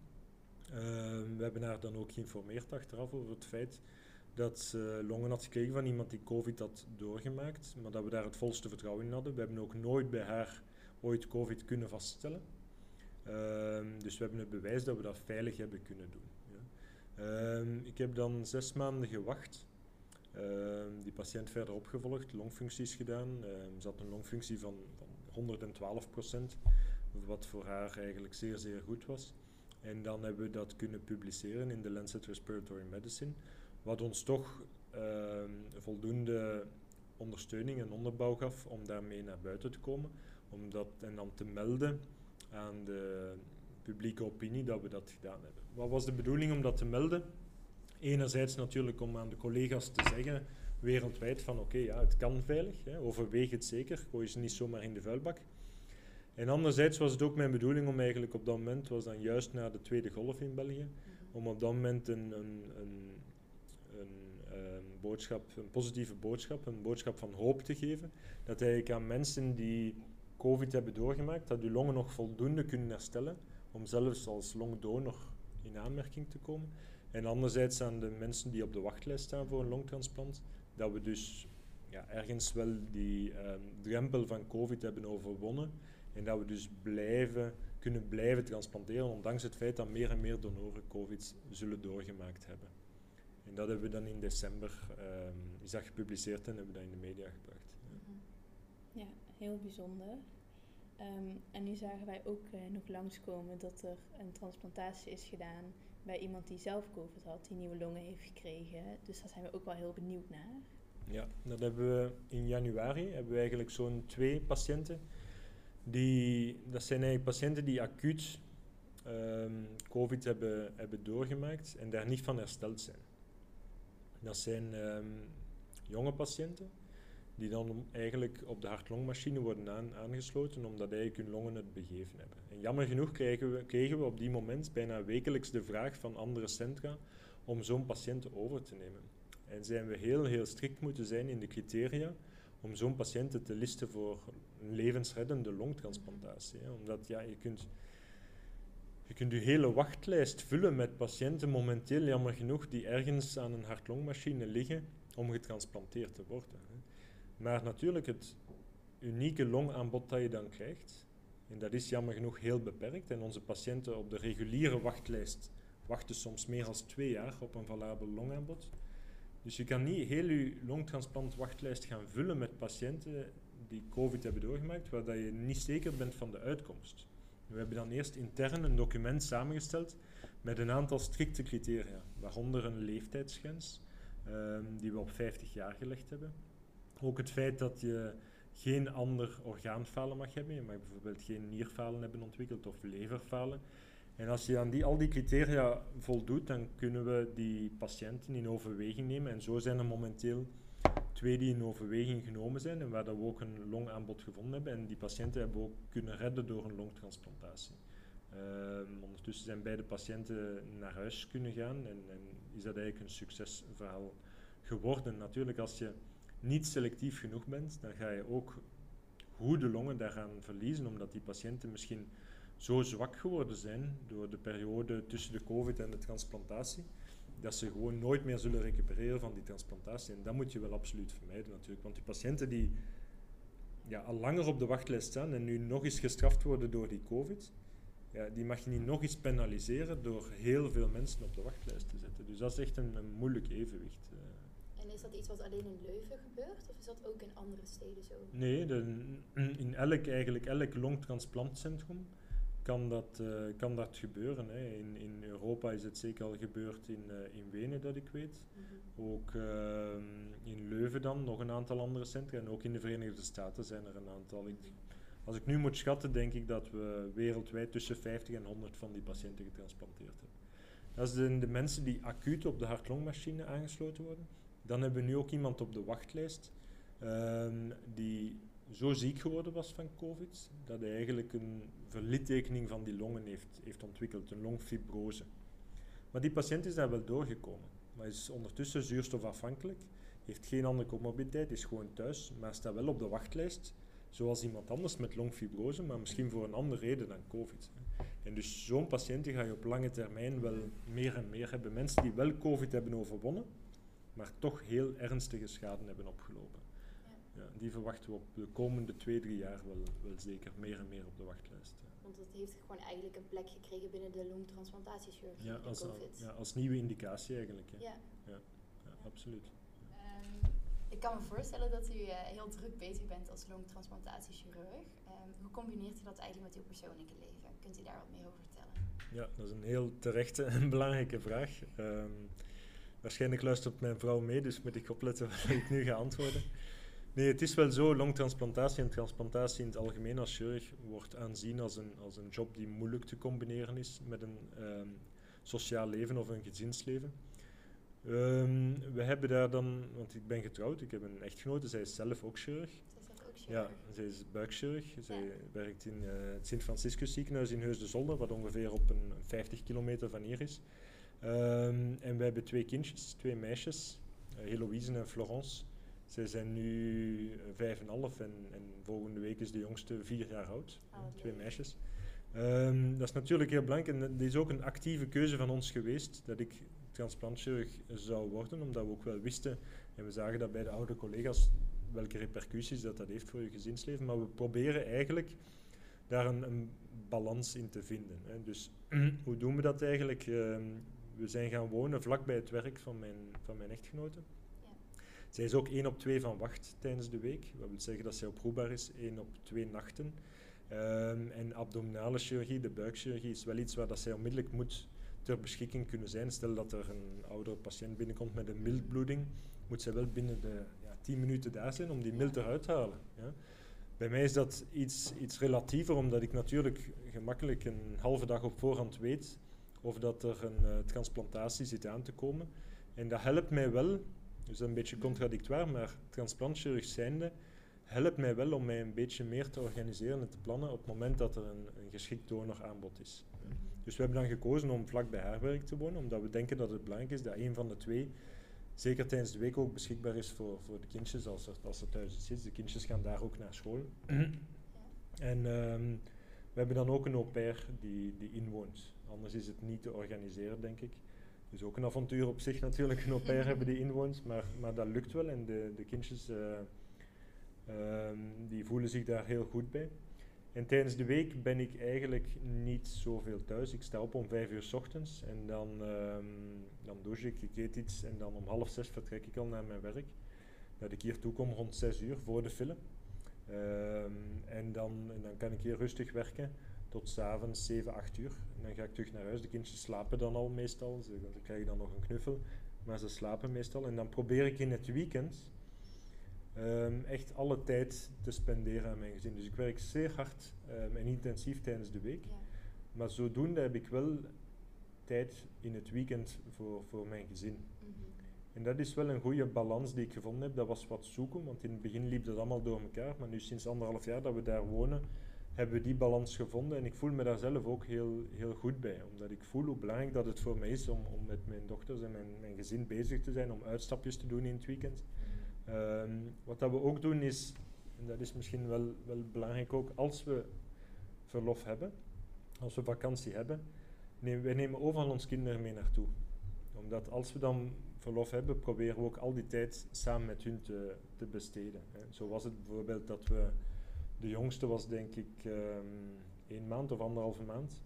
Ehm, we hebben haar dan ook geïnformeerd achteraf over het feit dat ze longen had gekregen van iemand die COVID had doorgemaakt, maar dat we daar het volste vertrouwen in hadden. We hebben ook nooit bij haar ooit COVID kunnen vaststellen. Ehm, dus we hebben het bewijs dat we dat veilig hebben kunnen doen. Ja. Ehm, ik heb dan zes maanden gewacht. Ehm, die patiënt verder opgevolgd, longfuncties gedaan. Ze had een longfunctie van, van 112% wat voor haar eigenlijk zeer, zeer goed was. En dan hebben we dat kunnen publiceren in de Lancet Respiratory Medicine, wat ons toch voldoende ondersteuning en onderbouw gaf om daarmee naar buiten te komen. Om dat, en dan te melden aan de publieke opinie dat we dat gedaan hebben. Wat was de bedoeling om dat te melden? Enerzijds natuurlijk om aan de collega's te zeggen wereldwijd van oké, ja, het kan veilig, hè, overweeg het zeker, gooi ze niet zomaar in de vuilbak. En anderzijds was het ook mijn bedoeling om eigenlijk op dat moment, was dan juist na de tweede golf in België, om op dat moment een, een, een, een, ehm, boodschap, een positieve boodschap, een boodschap van hoop te geven. Dat eigenlijk aan mensen die COVID hebben doorgemaakt, dat uw longen nog voldoende kunnen herstellen om zelfs als longdonor in aanmerking te komen. En anderzijds aan de mensen die op de wachtlijst staan voor een longtransplant, dat we dus ja, ergens wel die um, drempel van COVID hebben overwonnen en dat we dus blijven, kunnen blijven transplanteren, ondanks het feit dat meer en meer donoren COVID zullen doorgemaakt hebben. En dat hebben we dan in december um, is dat gepubliceerd en hebben we dat in de media gebracht. Ja heel bijzonder. Um, en nu zagen wij ook uh, nog langskomen dat er een transplantatie is gedaan bij iemand die zelf COVID had, die nieuwe longen heeft gekregen. Dus daar zijn we ook wel heel benieuwd naar. Ja, dat hebben we in januari hebben we eigenlijk zo'n twee patiënten. Die, dat zijn eigenlijk patiënten die acuut um, COVID hebben, hebben doorgemaakt en daar niet van hersteld zijn. Dat zijn um, jonge patiënten die dan eigenlijk op de hartlongmachine worden aan, aangesloten omdat eigenlijk hun longen het begeven hebben. En jammer genoeg kregen we, kregen we op die moment bijna wekelijks de vraag van andere centra om zo'n patiënt over te nemen. En zijn we heel, heel strikt moeten zijn in de criteria om zo'n patiënten te listen voor een levensreddende longtransplantatie. Omdat ja, je kunt... Je kunt hele wachtlijst vullen met patiënten momenteel, jammer genoeg, die ergens aan een hartlongmachine liggen om getransplanteerd te worden. Maar natuurlijk het unieke longaanbod dat je dan krijgt, en dat is jammer genoeg heel beperkt. En onze patiënten op de reguliere wachtlijst wachten soms meer dan twee jaar op een valabel longaanbod. Dus je kan niet heel je longtransplantwachtlijst gaan vullen met patiënten die COVID hebben doorgemaakt, waar dat je niet zeker bent van de uitkomst. We hebben dan eerst intern een document samengesteld met een aantal strikte criteria, waaronder een leeftijdsgrens, um, die we op 50 jaar gelegd hebben. Ook het feit dat je geen ander orgaanfalen mag hebben. Je mag bijvoorbeeld geen nierfalen hebben ontwikkeld of leverfalen. En als je aan die, al die criteria voldoet, dan kunnen we die patiënten in overweging nemen. En zo zijn er momenteel twee die in overweging genomen zijn en waar dat we ook een longaanbod gevonden hebben. En die patiënten hebben we ook kunnen redden door een longtransplantatie. Um, ondertussen zijn beide patiënten naar huis kunnen gaan en, en is dat eigenlijk een succesverhaal geworden. Natuurlijk, als je niet selectief genoeg bent, dan ga je ook goede longen daaraan verliezen, omdat die patiënten misschien zo zwak geworden zijn door de periode tussen de COVID en de transplantatie, dat ze gewoon nooit meer zullen recupereren van die transplantatie. En dat moet je wel absoluut vermijden natuurlijk, want die patiënten die ja, al langer op de wachtlijst staan en nu nog eens gestraft worden door die COVID, ja, die mag je niet nog eens penaliseren door heel veel mensen op de wachtlijst te zetten. Dus dat is echt een, een moeilijk evenwicht. Uh is dat iets wat alleen in Leuven gebeurt? Of is dat ook in andere steden zo? Nee, de, in elk, eigenlijk elk longtransplantcentrum kan dat, uh, kan dat gebeuren. Hè. In, in Europa is het zeker al gebeurd in, uh, in Wenen, dat ik weet. Mm -hmm. Ook uh, in Leuven dan, nog een aantal andere centra. En ook in de Verenigde Staten zijn er een aantal. Ik, als ik nu moet schatten, denk ik dat we wereldwijd tussen 50 en 100 van die patiënten getransplanteerd hebben. Dat zijn de mensen die acuut op de hartlongmachine aangesloten worden. Dan hebben we nu ook iemand op de wachtlijst um, die zo ziek geworden was van COVID, dat hij eigenlijk een verlittekening van die longen heeft, heeft ontwikkeld, een longfibrose. Maar die patiënt is daar wel doorgekomen, maar is ondertussen zuurstofafhankelijk, heeft geen andere comorbiditeit, is gewoon thuis, maar staat wel op de wachtlijst, zoals iemand anders met longfibrose, maar misschien voor een andere reden dan COVID. En dus zo'n patiënten ga je op lange termijn wel meer en meer hebben. Mensen die wel COVID hebben overwonnen, maar toch heel ernstige schade hebben opgelopen. Ja. ja. die verwachten we op de komende twee, drie jaar wel, wel zeker meer en meer op de wachtlijst. Want het heeft gewoon eigenlijk een plek gekregen binnen de longtransplantatiechirurgie, Ja, als, COVID. ja, als nieuwe indicatie eigenlijk. Ja. Ja, absoluut. Ehm, ik kan me voorstellen dat u eh, heel druk bezig bent als longtransplantatiechirurg. Ehm, hoe combineert u dat eigenlijk met uw persoonlijke leven? Kunt u daar wat meer over vertellen? Ja, dat is een heel terechte en belangrijke vraag. Ehm, waarschijnlijk luistert mijn vrouw mee, dus moet ik opletten [LAUGHS] wat ik nu ga antwoorden. Nee, het is wel zo, longtransplantatie en transplantatie in het algemeen als chirurg wordt aanzien als een, als een job die moeilijk te combineren is met een ehm, sociaal leven of een gezinsleven. Ehm, we hebben daar dan, want ik ben getrouwd, ik heb een echtgenote, zij is zelf ook chirurg. Ja, zij is buikchirurg. Zij Ja. werkt in eh, het Sint-Franciscus ziekenhuis in Heus de Zolder, wat ongeveer op een 50 kilometer van hier is. Ehm, en we hebben twee kindjes, twee meisjes, Heloïse en Florence. Zij zijn nu eh, vijf en half en, en volgende week is de jongste vier jaar oud. Oh, wat twee meisjes. Ehm, dat is natuurlijk heel belangrijk en dat is ook een actieve keuze van ons geweest dat ik transplantchirurg zou worden, omdat we ook wel wisten en we zagen dat bij de oude collega's welke repercussies dat, dat heeft voor je gezinsleven. Maar we proberen eigenlijk daar een, een balans in te vinden. Hè. Dus [CLEARS THROAT] hoe doen we dat eigenlijk? Ehm, we zijn gaan wonen vlak bij het werk van mijn, van mijn echtgenote. Ja. Zij is ook één op twee van wacht tijdens de week. Dat wil zeggen dat zij oproepbaar is één op twee nachten. Ehm, en abdominale chirurgie, de buikchirurgie, is wel iets waar dat zij onmiddellijk moet ter beschikking kunnen zijn. Stel dat er een oudere patiënt binnenkomt met een mildbloeding, moet zij wel binnen de ja, 10 minuten daar zijn om die mild eruit te halen. Ja. Bij mij is dat iets, iets relatiever, omdat ik natuurlijk gemakkelijk een halve dag op voorhand weet of dat er een eh, transplantatie zit aan te komen. En dat helpt mij wel, dus dat is een beetje contradictoir, maar transplantchirurg zijnde helpt mij wel om mij een beetje meer te organiseren en te plannen op het moment dat er een, een geschikt donoraanbod is. Dus we hebben dan gekozen om vlak bij haar werk te wonen, omdat we denken dat het belangrijk is dat een van de twee zeker tijdens de week ook beschikbaar is voor, voor de kindjes als er, als er thuis iets is. De kindjes gaan daar ook naar school. En ehm, we hebben dan ook een au pair die, die inwoont. Anders is het niet te organiseren, denk ik. Dus ook een avontuur op zich natuurlijk, een au pair [LAUGHS] hebben die inwoont. Maar, maar dat lukt wel en de, de kindjes eh, ehm, die voelen zich daar heel goed bij. En tijdens de week ben ik eigenlijk niet zoveel thuis. Ik sta op om vijf uur s ochtends en dan, ehm, dan douche ik, ik eet iets en dan om half zes vertrek ik al naar mijn werk. Dat ik hier toe kom rond zes uur voor de film. Ehm, en, dan, en dan kan ik hier rustig werken tot s'avonds 7, 8 uur. En dan ga ik terug naar huis. De kindjes slapen dan al meestal. Ze, krijgen dan nog een knuffel, maar ze slapen meestal. En dan probeer ik in het weekend ehm, echt alle tijd te spenderen aan mijn gezin. Dus ik werk zeer hard ehm, en intensief tijdens de week. Ja. Maar zodoende heb ik wel tijd in het weekend voor, voor mijn gezin. Mhm. En dat is wel een goede balans die ik gevonden heb. Dat was wat zoeken, want in het begin liep dat allemaal door elkaar. Maar nu sinds anderhalf jaar dat we daar wonen, hebben we die balans gevonden. En ik voel me daar zelf ook heel, heel goed bij. Omdat ik voel hoe belangrijk dat het voor mij is om, om met mijn dochters en mijn, mijn gezin bezig te zijn. Om uitstapjes te doen in het weekend. Ehm, wat dat we ook doen is, en dat is misschien wel, wel belangrijk ook, als we verlof hebben, als we vakantie hebben, wij nemen overal ons kinderen mee naartoe. Omdat als we dan verlof hebben, proberen we ook al die tijd samen met hun te, te besteden. Zo was het bijvoorbeeld dat we, de jongste was denk ik ehm één maand of anderhalve maand.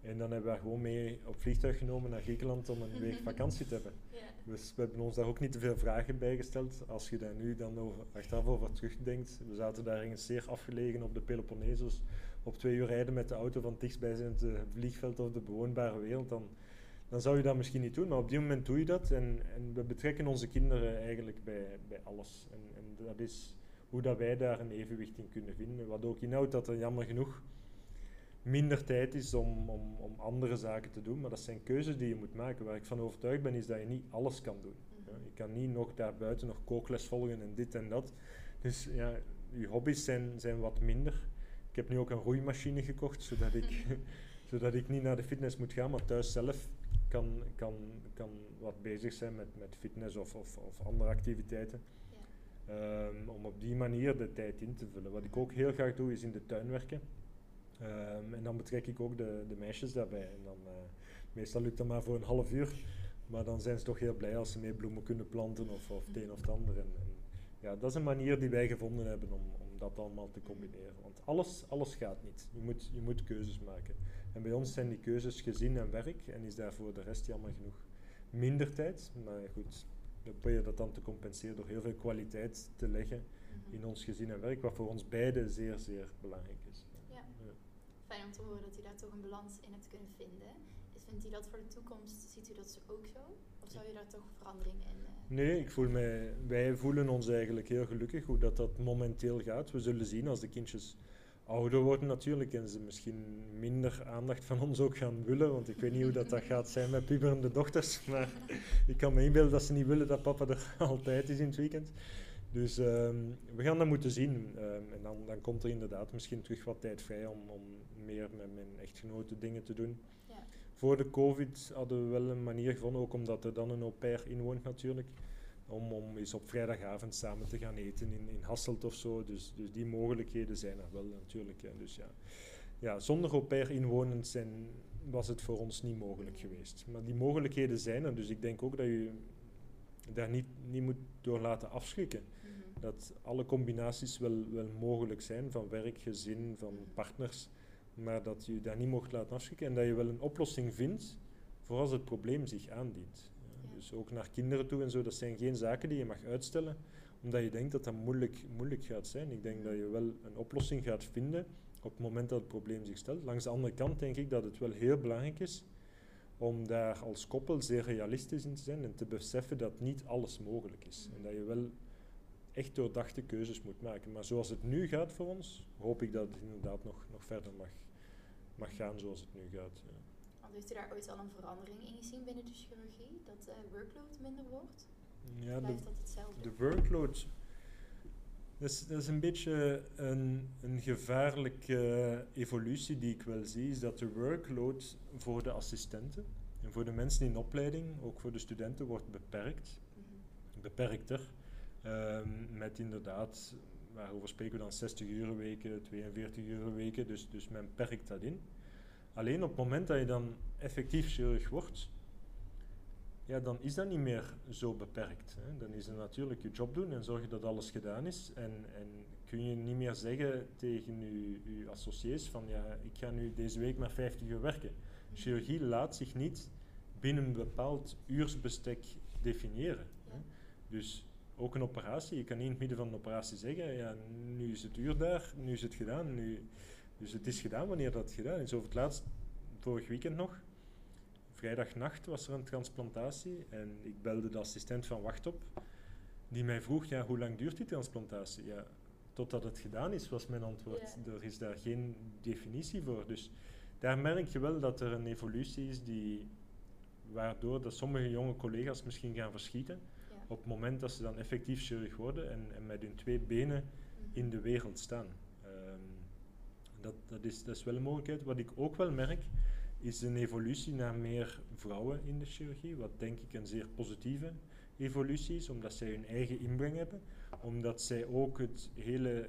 En dan hebben we haar gewoon mee op vliegtuig genomen naar Griekenland om een [LAUGHS] week vakantie te hebben. Ja. Dus we hebben ons daar ook niet te veel vragen bij gesteld. Als je daar nu dan over, achteraf over terugdenkt, we zaten daar ergens zeer afgelegen op de Peloponnesos, op twee uur rijden met de auto van het dichtstbijzijnde het vliegveld of de bewoonbare wereld, dan, dan zou je dat misschien niet doen. Maar op die moment doe je dat en, en we betrekken onze kinderen eigenlijk bij, bij alles. En, en dat is hoe dat wij daar een evenwicht in kunnen vinden. Wat ook inhoudt dat er jammer genoeg minder tijd is om, om, om andere zaken te doen. Maar dat zijn keuzes die je moet maken. Waar ik van overtuigd ben, is dat je niet alles kan doen. Ja, Mhm. je kan niet nog daarbuiten nog kookles volgen en dit en dat. Dus ja, je hobby's zijn, zijn wat minder. Ik heb nu ook een roeimachine gekocht, zodat ik, [LAUGHS] zodat ik niet naar de fitness moet gaan, maar thuis zelf kan, kan, kan wat bezig zijn met, met fitness of, of, of andere activiteiten. Ehm, om op die manier de tijd in te vullen. Wat ik ook heel graag doe, is in de tuin werken. Ehm, en dan betrek ik ook de, de meisjes daarbij. En dan, eh, meestal lukt dat maar voor een half uur. Maar dan zijn ze toch heel blij als ze mee bloemen kunnen planten of, of het een of het ander. En, ja, dat is een manier die wij gevonden hebben om om dat allemaal te combineren. Want alles, alles gaat niet. Je moet, je moet keuzes maken. En bij ons zijn die keuzes gezin en werk en is daarvoor de rest jammer genoeg minder tijd. Maar goed, dan probeer je dat dan te compenseren door heel veel kwaliteit te leggen Mhm. in ons gezin en werk, wat voor ons beiden zeer, zeer belangrijk is. Ja. Fijn om te horen dat u daar toch een balans in hebt kunnen vinden. Is, vindt u dat voor de toekomst, ziet u dat ook zo? Of zou je daar toch veranderingen in? eh, Nee, ik voel mij, wij voelen ons eigenlijk heel gelukkig hoe dat, dat momenteel gaat. We zullen zien als de kindjes ouder worden natuurlijk en ze misschien minder aandacht van ons ook gaan willen, want ik weet niet hoe dat, dat gaat zijn met puberende dochters, [LAUGHS] maar ik kan me inbeelden dat ze niet willen dat papa er [LAUGHS] altijd is in het weekend. Dus ehm, we gaan dat moeten zien. Ehm, en dan, dan komt er inderdaad misschien terug wat tijd vrij om, om meer met mijn echtgenote dingen te doen. Ja. Voor de COVID hadden we wel een manier gevonden, ook omdat er dan een au pair inwoont natuurlijk, om, om eens op vrijdagavond samen te gaan eten in, in Hasselt of zo. Dus, dus die mogelijkheden zijn er wel natuurlijk. Hè. Dus ja. Ja, zonder au pair inwonend zijn was het voor ons niet mogelijk geweest. Maar die mogelijkheden zijn er, dus ik denk ook dat je daar niet, niet moet door laten afschrikken. mhm. Dat alle combinaties wel, wel mogelijk zijn, van werk, gezin, van partners, maar dat je daar niet mocht laten afschrikken en dat je wel een oplossing vindt voor als het probleem zich aandient. Dus ook naar kinderen toe en zo, dat zijn geen zaken die je mag uitstellen, omdat je denkt dat dat moeilijk, moeilijk gaat zijn. Ik denk dat je wel een oplossing gaat vinden op het moment dat het probleem zich stelt. Langs de andere kant denk ik dat het wel heel belangrijk is om daar als koppel zeer realistisch in te zijn en te beseffen dat niet alles mogelijk is. En dat je wel echt doordachte keuzes moet maken. Maar zoals het nu gaat voor ons, hoop ik dat het inderdaad nog, nog verder mag, mag gaan zoals het nu gaat. Ja. Want heeft u daar ooit al een verandering in gezien binnen de chirurgie? Dat de workload minder wordt? Ja, de, Blijft dat hetzelfde? de workload, dat is, dat is een beetje een, een gevaarlijke evolutie die ik wel zie, is dat de workload voor de assistenten en voor de mensen in opleiding, ook voor de studenten, wordt beperkt. Mhm. beperkter. Ehm, met inderdaad, waarover spreken we dan 60 uur weken, 42 uur weken, dus, dus men perkt dat in. Alleen op het moment dat je dan effectief chirurg wordt, ja, dan is dat niet meer zo beperkt. Hè. Dan is het natuurlijk je job doen en zorgen dat alles gedaan is. En, en kun je niet meer zeggen tegen je, je associés van ja, ik ga nu deze week maar 50 uur werken. Chirurgie laat zich niet binnen een bepaald uursbestek definiëren. Hè. Dus ook een operatie, je kan niet in het midden van een operatie zeggen, ja, nu is het uur daar, nu is het gedaan. Nu, dus het is gedaan wanneer dat gedaan is. Over het laatst, vorig weekend nog, vrijdagnacht was er een transplantatie en ik belde de assistent van Wachtop, die mij vroeg, ja, hoe lang duurt die transplantatie? Ja, totdat het gedaan is, was mijn antwoord. Ja. Er is daar geen definitie voor. Dus daar merk je wel dat er een evolutie is die, waardoor dat sommige jonge collega's misschien gaan verschieten Ja. op het moment dat ze dan effectief chirurg worden en, en met hun twee benen Mhm. in de wereld staan. Dat, dat, is, dat is wel een mogelijkheid. Wat ik ook wel merk, is een evolutie naar meer vrouwen in de chirurgie, wat denk ik een zeer positieve evolutie is, omdat zij hun eigen inbreng hebben, omdat zij ook het hele,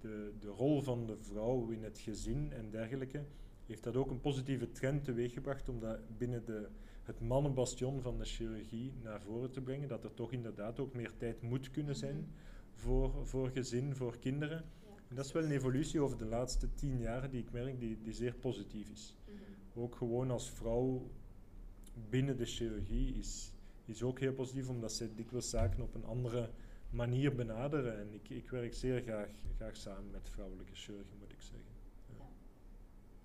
de, de rol van de vrouw in het gezin en dergelijke, heeft dat ook een positieve trend teweeggebracht om dat binnen de, het mannenbastion van de chirurgie naar voren te brengen, dat er toch inderdaad ook meer tijd moet kunnen zijn Mhm. voor, voor gezin, voor kinderen. Ja. En dat is wel een evolutie over de laatste tien jaar die ik merk die, die zeer positief is. Mhm. Ook gewoon als vrouw binnen de chirurgie is, is ook heel positief, omdat zij dikwijls zaken op een andere manier benaderen. En ik, ik werk zeer graag, graag samen met vrouwelijke chirurgen, moet ik zeggen. Ja,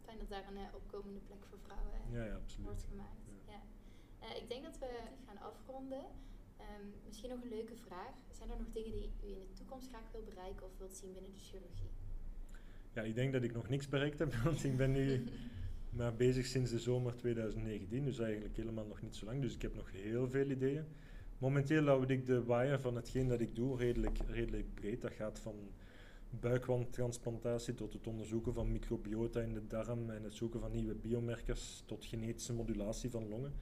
Fijn dat daar een eh, opkomende plek voor vrouwen eh, ja, ja wordt gemaakt. Ja. Ja. Eh, ik denk dat we gaan afronden. Ehm, misschien nog een leuke vraag. Zijn er nog dingen die u in de toekomst graag wil bereiken of wilt zien binnen de chirurgie? Ja, ik denk dat ik nog niks bereikt heb, want ik ben nu [LAUGHS] maar bezig sinds de zomer 2019, dus eigenlijk helemaal nog niet zo lang. Dus ik heb nog heel veel ideeën. Momenteel houd ik de waaier van hetgeen dat ik doe redelijk, redelijk breed. Dat gaat van buikwandtransplantatie tot het onderzoeken van microbiota in de darm en het zoeken van nieuwe biomarkers tot genetische modulatie van longen.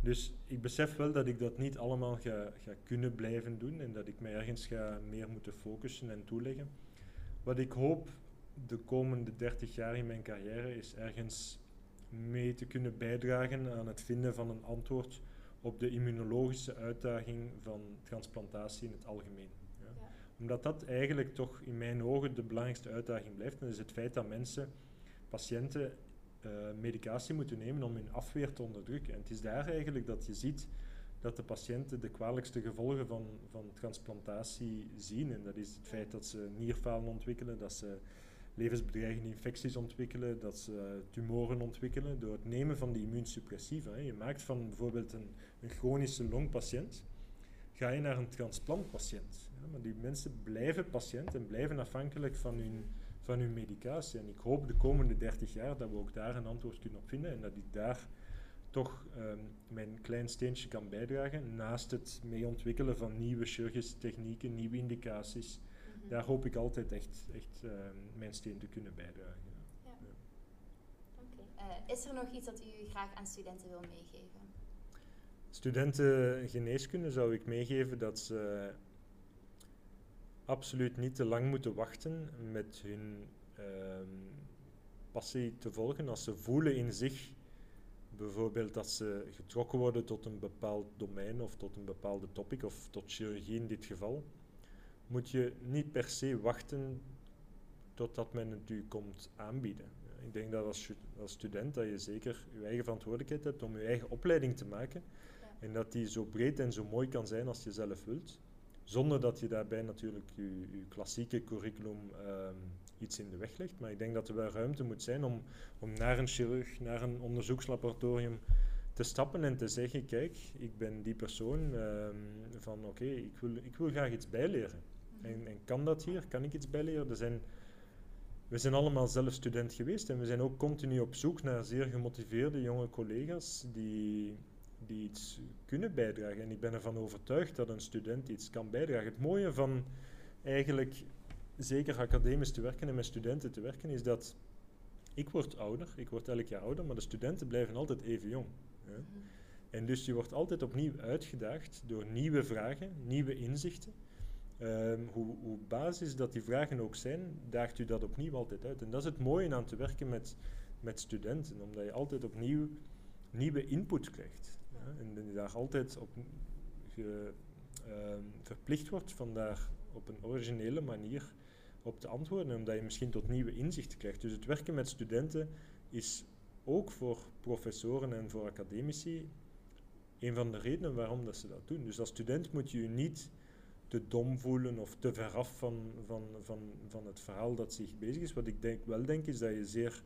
Dus ik besef wel dat ik dat niet allemaal ga, ga kunnen blijven doen en dat ik mij ergens ga meer moeten focussen en toeleggen. Wat ik hoop de komende 30 jaar in mijn carrière is ergens mee te kunnen bijdragen aan het vinden van een antwoord op de immunologische uitdaging van transplantatie in het algemeen. Ja. Ja. Omdat dat eigenlijk toch in mijn ogen de belangrijkste uitdaging blijft. En dat is het feit dat mensen, patiënten, medicatie moeten nemen om hun afweer te onderdrukken. En het is daar eigenlijk dat je ziet dat de patiënten de kwalijkste gevolgen van, van transplantatie zien. En dat is het feit dat ze nierfalen ontwikkelen, dat ze levensbedreigende infecties ontwikkelen, dat ze tumoren ontwikkelen door het nemen van die immuunsuppressiva. Je maakt van bijvoorbeeld een, chronische longpatiënt, ga je naar een transplantpatiënt. Maar die mensen blijven patiënt en blijven afhankelijk van hun, van hun medicatie. En ik hoop de komende 30 jaar dat we ook daar een antwoord kunnen op vinden en dat ik daar toch um, mijn klein steentje kan bijdragen, naast het mee ontwikkelen van nieuwe chirurgische technieken, nieuwe indicaties. Mhm. Daar hoop ik altijd echt, echt um, mijn steen te kunnen bijdragen. Ja. ja. Okay. Uh, is er nog iets dat u graag aan studenten wil meegeven? Studenten geneeskunde zou ik meegeven dat ze absoluut niet te lang moeten wachten met hun um, passie te volgen. Als ze voelen in zich bijvoorbeeld dat ze getrokken worden tot een bepaald domein of tot een bepaalde topic of tot chirurgie in dit geval, moet je niet per se wachten totdat men het u komt aanbieden. Ik denk dat als, als student dat je zeker je eigen verantwoordelijkheid hebt om je eigen opleiding te maken en dat die zo breed en zo mooi kan zijn als je zelf wilt, zonder dat je daarbij natuurlijk je, je klassieke curriculum um, iets in de weg legt. Maar ik denk dat er wel ruimte moet zijn om, om naar een chirurg, naar een onderzoekslaboratorium te stappen en te zeggen, kijk, ik ben die persoon um, van oké, okay, ik, wil, ik wil graag iets bijleren. Mhm. En, en, kan dat hier? Kan ik iets bijleren? Er zijn, we zijn allemaal zelf student geweest en we zijn ook continu op zoek naar zeer gemotiveerde jonge collega's die, die iets kunnen bijdragen. En ik ben ervan overtuigd dat een student iets kan bijdragen. Het mooie van eigenlijk zeker academisch te werken en met studenten te werken, is dat ik word ouder, ik word elk jaar ouder, maar de studenten blijven altijd even jong. Hè? Mhm. En dus je wordt altijd opnieuw uitgedaagd door nieuwe vragen, nieuwe inzichten. Um, hoe, hoe basis dat die vragen ook zijn, daagt u dat opnieuw altijd uit. En dat is het mooie aan te werken met, met studenten, omdat je altijd opnieuw nieuwe input krijgt. En je daar altijd op ge, um, verplicht wordt van daar op een originele manier op te antwoorden, omdat je misschien tot nieuwe inzichten krijgt. Dus het werken met studenten is ook voor professoren en voor academici een van de redenen waarom dat ze dat doen. Dus als student moet je je niet te dom voelen of te veraf van, van, van, van het verhaal dat zich bezig is. Wat ik denk, wel denk is dat je zeer,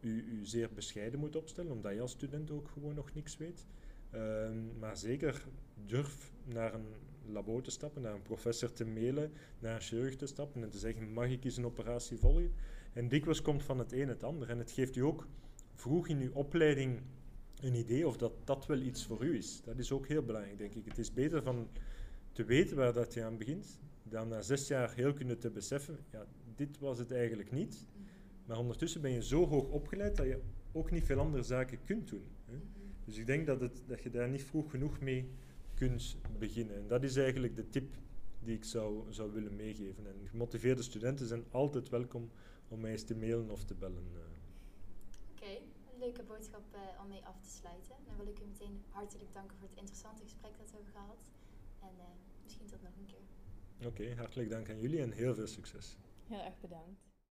u, u zeer bescheiden moet opstellen, omdat je als student ook gewoon nog niks weet. Um, maar zeker durf naar een labo te stappen, naar een professor te mailen, naar een chirurg te stappen en te zeggen, mag ik eens een operatie volgen? En dikwijls komt van het een het ander. En het geeft u ook vroeg in uw opleiding een idee of dat dat wel iets voor u is. Dat is ook heel belangrijk, denk ik. Het is beter van te weten waar dat je aan begint, dan na zes jaar heel kunnen te beseffen, ja, dit was het eigenlijk niet. Maar ondertussen ben je zo hoog opgeleid dat je ook niet veel andere zaken kunt doen. Hè? Dus ik denk dat, het, dat je daar niet vroeg genoeg mee kunt beginnen. En dat is eigenlijk de tip die ik zou, zou willen meegeven. En gemotiveerde studenten zijn altijd welkom om mij eens te mailen of te bellen. Eh. Oké, een leuke boodschap uh, om mee af te sluiten. Dan wil ik u meteen hartelijk danken voor het interessante gesprek dat we hebben gehad. En uh, misschien tot nog een keer. Oké, hartelijk dank aan jullie en heel veel succes. Heel erg bedankt.